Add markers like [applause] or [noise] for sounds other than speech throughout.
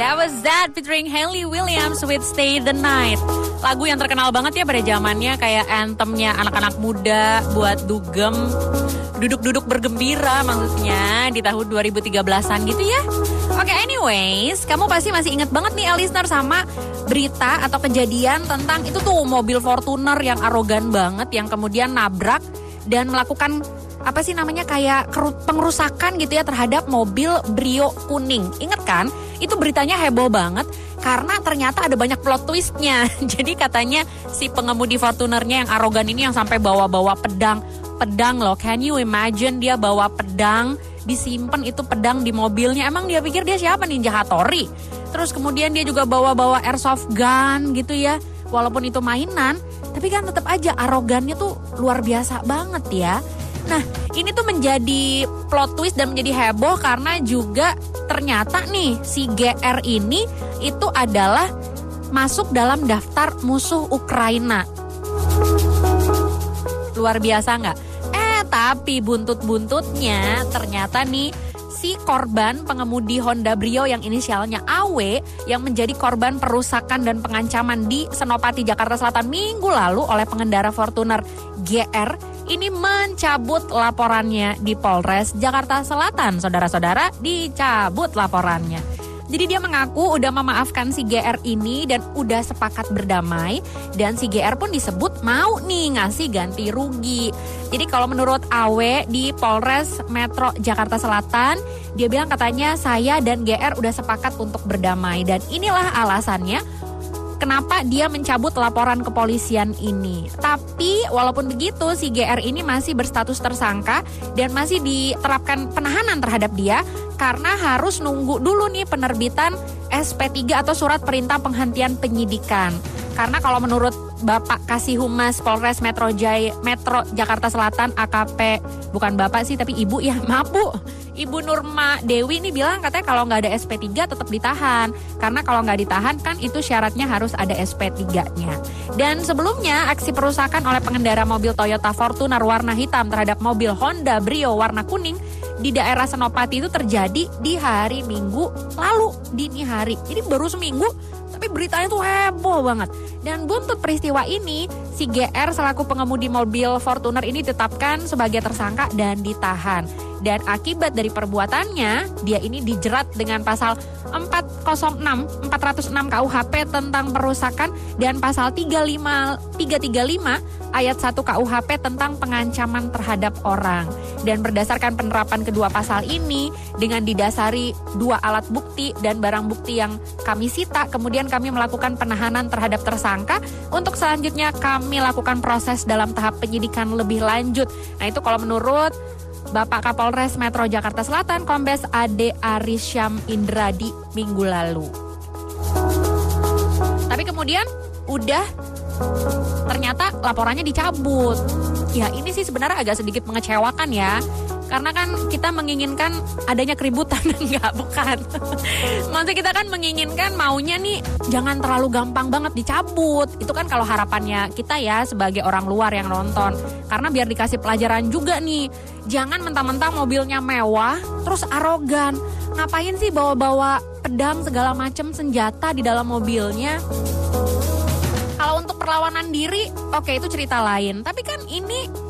That featuring Hayley Williams with Stay the Night. Lagu yang terkenal banget ya pada zamannya kayak anthemnya anak-anak muda buat dugem, duduk-duduk bergembira maksudnya di tahun 2013-an gitu ya. Oke, okay, anyways, kamu pasti masih inget banget nih listener sama berita atau kejadian tentang itu tuh mobil Fortuner yang arogan banget yang kemudian nabrak dan melakukan apa sih namanya kayak pengerusakan gitu ya terhadap mobil Brio kuning. Ingat kan? Itu beritanya heboh banget karena ternyata ada banyak plot twistnya. [laughs] Jadi katanya si pengemudi Fortunernya yang arogan ini yang sampai bawa-bawa pedang. Pedang loh, can you imagine dia bawa pedang, disimpan itu pedang di mobilnya. Emang dia pikir dia siapa Ninja Hattori? Terus kemudian dia juga bawa-bawa airsoft gun gitu ya. Walaupun itu mainan, tapi kan tetap aja arogannya tuh luar biasa banget ya. Nah, ini tuh menjadi plot twist dan menjadi heboh karena juga ternyata nih si GR ini itu adalah masuk dalam daftar musuh Ukraina. Luar biasa nggak? Eh, tapi buntut-buntutnya ternyata nih si korban pengemudi Honda Brio yang inisialnya AW yang menjadi korban perusakan dan pengancaman di Senopati Jakarta Selatan minggu lalu oleh pengendara Fortuner GR ini mencabut laporannya di Polres Jakarta Selatan. Saudara-saudara, dicabut laporannya. Jadi dia mengaku udah memaafkan si GR ini dan udah sepakat berdamai dan si GR pun disebut mau nih ngasih ganti rugi. Jadi kalau menurut Awe di Polres Metro Jakarta Selatan, dia bilang katanya saya dan GR udah sepakat untuk berdamai dan inilah alasannya kenapa dia mencabut laporan kepolisian ini. Tapi walaupun begitu si GR ini masih berstatus tersangka dan masih diterapkan penahanan terhadap dia karena harus nunggu dulu nih penerbitan SP3 atau surat perintah penghentian penyidikan. Karena kalau menurut Bapak Kasih Humas Polres Metro Jaya Metro Jakarta Selatan AKP bukan Bapak sih tapi Ibu ya [laughs] maaf Bu Ibu Nurma Dewi ini bilang katanya kalau nggak ada SP3 tetap ditahan. Karena kalau nggak ditahan kan itu syaratnya harus ada SP3-nya. Dan sebelumnya aksi perusakan oleh pengendara mobil Toyota Fortuner warna hitam terhadap mobil Honda Brio warna kuning di daerah Senopati itu terjadi di hari Minggu lalu dini hari. Jadi baru seminggu beritanya tuh heboh banget. Dan buntut peristiwa ini, si GR selaku pengemudi mobil Fortuner ini ditetapkan sebagai tersangka dan ditahan. Dan akibat dari perbuatannya dia ini dijerat dengan pasal 406 406 KUHP tentang perusakan dan pasal 35 335 ayat 1 KUHP tentang pengancaman terhadap orang. Dan berdasarkan penerapan kedua pasal ini dengan didasari dua alat bukti dan barang bukti yang kami sita kemudian kami melakukan penahanan terhadap tersangka untuk selanjutnya kami lakukan proses dalam tahap penyidikan lebih lanjut nah itu kalau menurut Bapak Kapolres Metro Jakarta Selatan Kombes Ade Arisyam Indradi minggu lalu. Tapi kemudian udah ternyata laporannya dicabut. Ya ini sih sebenarnya agak sedikit mengecewakan ya karena kan kita menginginkan adanya keributan. [laughs] Enggak bukan. Maksud kita kan menginginkan maunya nih jangan terlalu gampang banget dicabut. Itu kan kalau harapannya kita ya sebagai orang luar yang nonton. Karena biar dikasih pelajaran juga nih jangan mentang-mentang mobilnya mewah terus arogan. Ngapain sih bawa-bawa pedang segala macam senjata di dalam mobilnya? Kalau untuk perlawanan diri oke okay, itu cerita lain. Tapi kan ini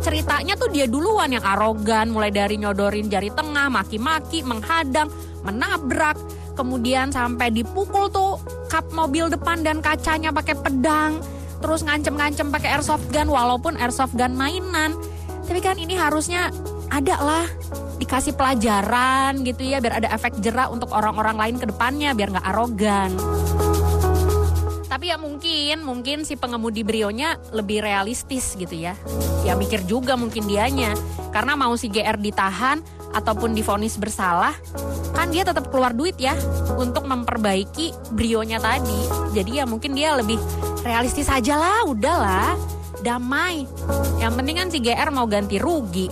ceritanya tuh dia duluan yang arogan, mulai dari nyodorin jari tengah, maki-maki, menghadang, menabrak, kemudian sampai dipukul tuh kap mobil depan dan kacanya pakai pedang, terus ngancem-ngancem pakai airsoft gun walaupun airsoft gun mainan. Tapi kan ini harusnya ada lah dikasih pelajaran gitu ya biar ada efek jerak untuk orang-orang lain ke depannya biar nggak arogan. Tapi ya mungkin, mungkin si pengemudi Brionya lebih realistis gitu ya. Ya mikir juga mungkin dianya. Karena mau si GR ditahan ataupun difonis bersalah, kan dia tetap keluar duit ya untuk memperbaiki Brionya tadi. Jadi ya mungkin dia lebih realistis aja lah, udahlah. Damai. Yang penting kan si GR mau ganti rugi.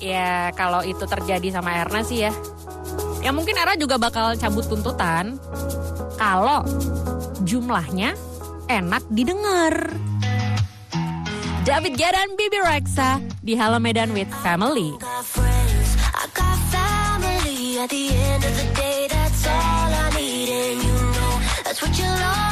Ya kalau itu terjadi sama Erna sih ya. Ya mungkin Era juga bakal cabut tuntutan kalau jumlahnya enak didengar. David Gedan, Bibi Rexa di Halo Medan with Family. That's what you love.